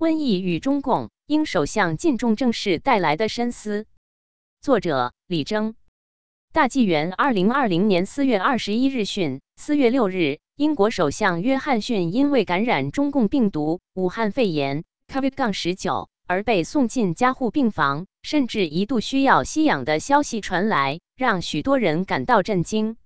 瘟疫与中共，英首相晋重正式带来的深思。作者李征。大纪元二零二零年四月二十一日讯，四月六日，英国首相约翰逊因为感染中共病毒武汉肺炎 （Covid- 十九）而被送进加护病房，甚至一度需要吸氧的消息传来，让许多人感到震惊。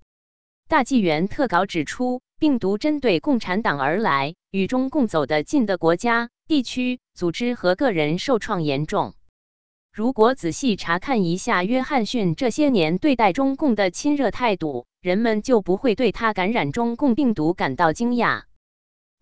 大纪元特稿指出，病毒针对共产党而来。与中共走得近的国家、地区、组织和个人受创严重。如果仔细查看一下约翰逊这些年对待中共的亲热态度，人们就不会对他感染中共病毒感到惊讶。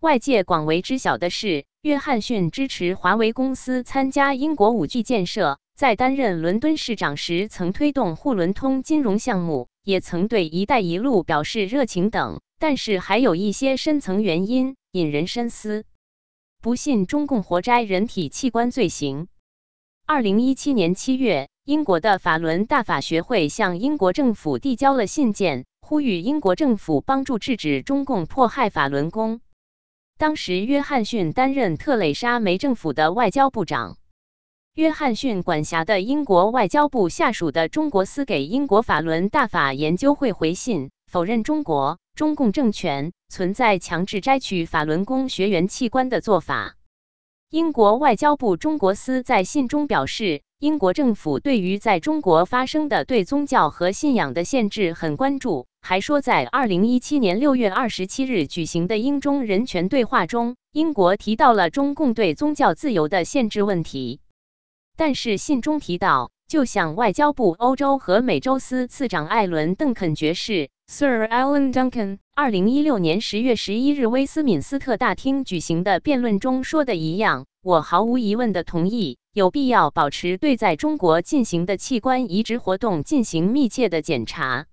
外界广为知晓的是，约翰逊支持华为公司参加英国五 G 建设，在担任伦敦市长时曾推动沪伦通金融项目，也曾对“一带一路”表示热情等。但是还有一些深层原因。引人深思。不信中共活摘人体器官罪行。二零一七年七月，英国的法伦大法学会向英国政府递交了信件，呼吁英国政府帮助制止中共迫害法轮功。当时，约翰逊担任特蕾莎梅政府的外交部长。约翰逊管辖的英国外交部下属的中国司给英国法伦大法研究会回信，否认中国。中共政权存在强制摘取法轮功学员器官的做法。英国外交部中国司在信中表示，英国政府对于在中国发生的对宗教和信仰的限制很关注，还说在二零一七年六月二十七日举行的英中人权对话中，英国提到了中共对宗教自由的限制问题。但是信中提到，就像外交部欧洲和美洲司次长艾伦·邓肯爵士。Sir Alan Duncan，二零一六年十月十一日威斯敏斯特大厅举行的辩论中说的一样，我毫无疑问的同意，有必要保持对在中国进行的器官移植活动进行密切的检查。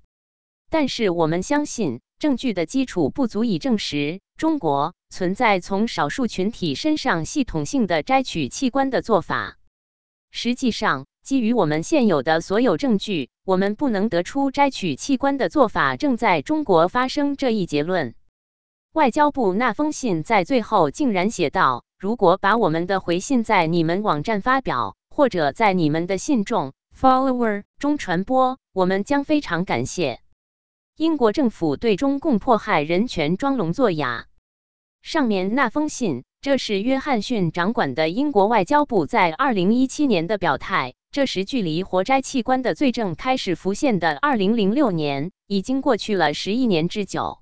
但是我们相信，证据的基础不足以证实中国存在从少数群体身上系统性的摘取器官的做法。实际上，基于我们现有的所有证据，我们不能得出摘取器官的做法正在中国发生这一结论。外交部那封信在最后竟然写道：“如果把我们的回信在你们网站发表，或者在你们的信众 （follower） 中传播，我们将非常感谢。”英国政府对中共迫害人权装聋作哑。上面那封信，这是约翰逊掌管的英国外交部在二零一七年的表态。这时，距离活摘器官的罪证开始浮现的二零零六年，已经过去了十一年之久。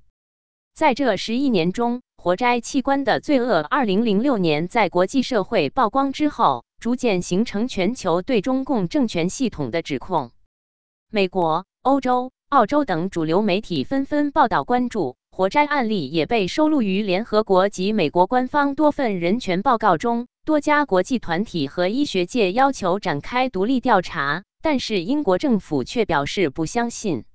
在这十一年中，活摘器官的罪恶，二零零六年在国际社会曝光之后，逐渐形成全球对中共政权系统的指控。美国、欧洲、澳洲等主流媒体纷纷报道关注活摘案例，也被收录于联合国及美国官方多份人权报告中。多家国际团体和医学界要求展开独立调查，但是英国政府却表示不相信。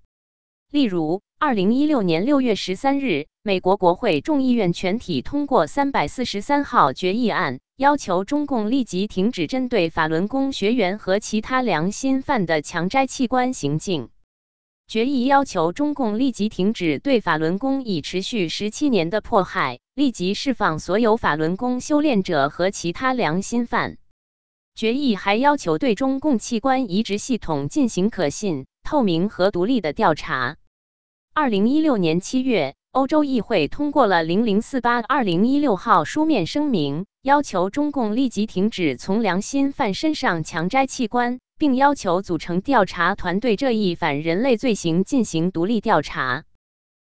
例如，二零一六年六月十三日，美国国会众议院全体通过三百四十三号决议案，要求中共立即停止针对法轮功学员和其他良心犯的强摘器官行径。决议要求中共立即停止对法轮功已持续十七年的迫害，立即释放所有法轮功修炼者和其他良心犯。决议还要求对中共器官移植系统进行可信、透明和独立的调查。二零一六年七月，欧洲议会通过了零零四八二零一六号书面声明，要求中共立即停止从良心犯身上强摘器官。并要求组成调查团队，这一反人类罪行进行独立调查。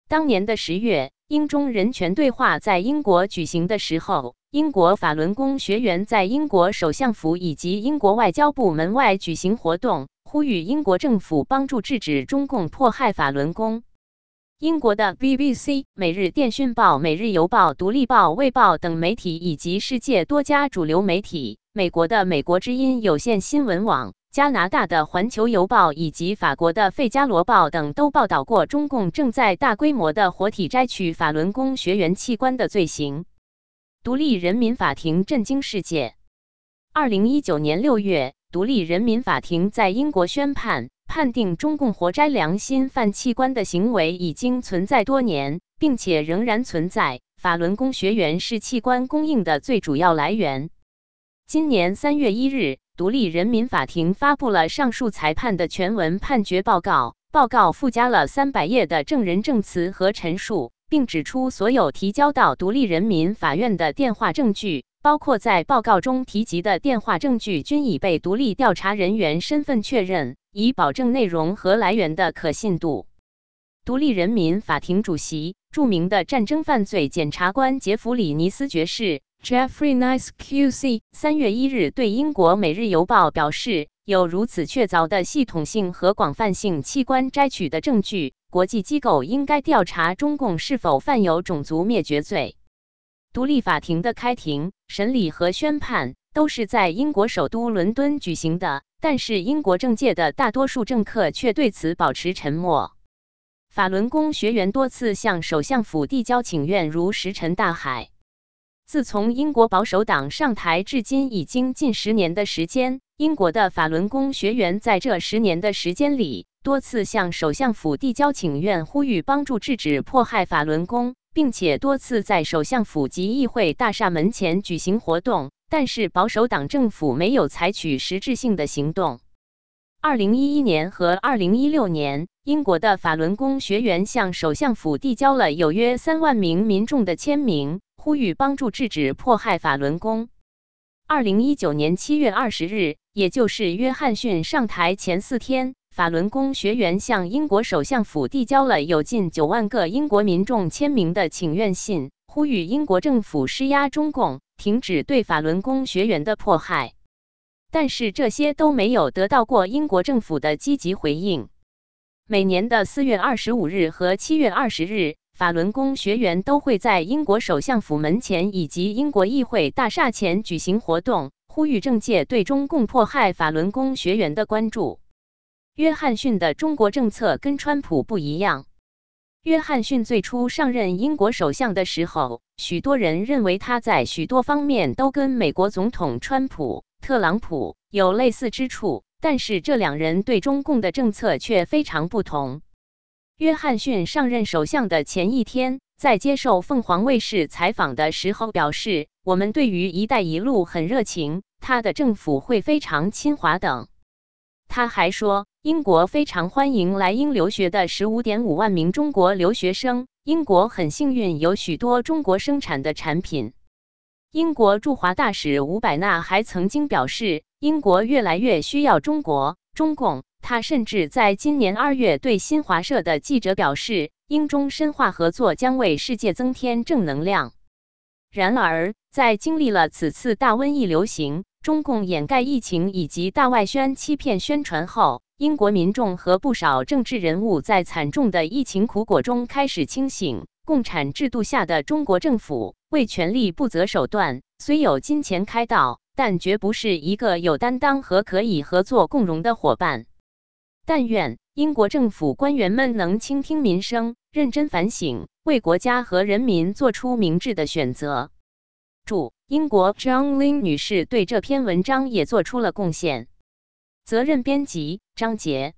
当年的十月，英中人权对话在英国举行的时候，英国法轮功学员在英国首相府以及英国外交部门外举行活动，呼吁英国政府帮助制止中共迫害法轮功。英国的 BBC、每日电讯报、每日邮报、独立报、卫报等媒体，以及世界多家主流媒体，美国的美国之音有线新闻网。加拿大的《环球邮报》以及法国的《费加罗报》等都报道过中共正在大规模的活体摘取法轮功学员器官的罪行。独立人民法庭震惊世界。二零一九年六月，独立人民法庭在英国宣判，判定中共活摘良心犯器官的行为已经存在多年，并且仍然存在。法轮功学员是器官供应的最主要来源。今年三月一日，独立人民法庭发布了上述裁判的全文判决报告。报告附加了三百页的证人证词和陈述，并指出所有提交到独立人民法院的电话证据，包括在报告中提及的电话证据，均已被独立调查人员身份确认，以保证内容和来源的可信度。独立人民法庭主席、著名的战争犯罪检察官杰弗里·尼斯爵士。Jeffrey Nice QC 三月一日对英国《每日邮报》表示，有如此确凿的系统性和广泛性器官摘取的证据，国际机构应该调查中共是否犯有种族灭绝罪。独立法庭的开庭、审理和宣判都是在英国首都伦敦举行的，但是英国政界的大多数政客却对此保持沉默。法轮功学员多次向首相府递交请愿，如石沉大海。自从英国保守党上台至今，已经近十年的时间。英国的法轮功学员在这十年的时间里，多次向首相府递交请愿，呼吁帮助制止迫害法轮功，并且多次在首相府及议会大厦门前举行活动。但是保守党政府没有采取实质性的行动。二零一一年和二零一六年，英国的法轮功学员向首相府递交了有约三万名民众的签名。呼吁帮助制止迫害法轮功。二零一九年七月二十日，也就是约翰逊上台前四天，法轮功学员向英国首相府递交了有近九万个英国民众签名的请愿信，呼吁英国政府施压中共，停止对法轮功学员的迫害。但是这些都没有得到过英国政府的积极回应。每年的四月二十五日和七月二十日。法轮功学员都会在英国首相府门前以及英国议会大厦前举行活动，呼吁政界对中共迫害法轮功学员的关注。约翰逊的中国政策跟川普不一样。约翰逊最初上任英国首相的时候，许多人认为他在许多方面都跟美国总统川普、特朗普有类似之处，但是这两人对中共的政策却非常不同。约翰逊上任首相的前一天，在接受凤凰卫视采访的时候表示：“我们对于‘一带一路’很热情，他的政府会非常亲华等。”他还说，英国非常欢迎来英留学的十五点五万名中国留学生。英国很幸运有许多中国生产的产品。英国驻华大使伍百纳还曾经表示：“英国越来越需要中国、中共。”他甚至在今年二月对新华社的记者表示，英中深化合作将为世界增添正能量。然而，在经历了此次大瘟疫流行、中共掩盖疫情以及大外宣欺骗宣传后，英国民众和不少政治人物在惨重的疫情苦果中开始清醒。共产制度下的中国政府为权力不择手段，虽有金钱开道，但绝不是一个有担当和可以合作共荣的伙伴。但愿英国政府官员们能倾听民生，认真反省，为国家和人民做出明智的选择。注：英国 John Lin 女士对这篇文章也做出了贡献。责任编辑：张杰。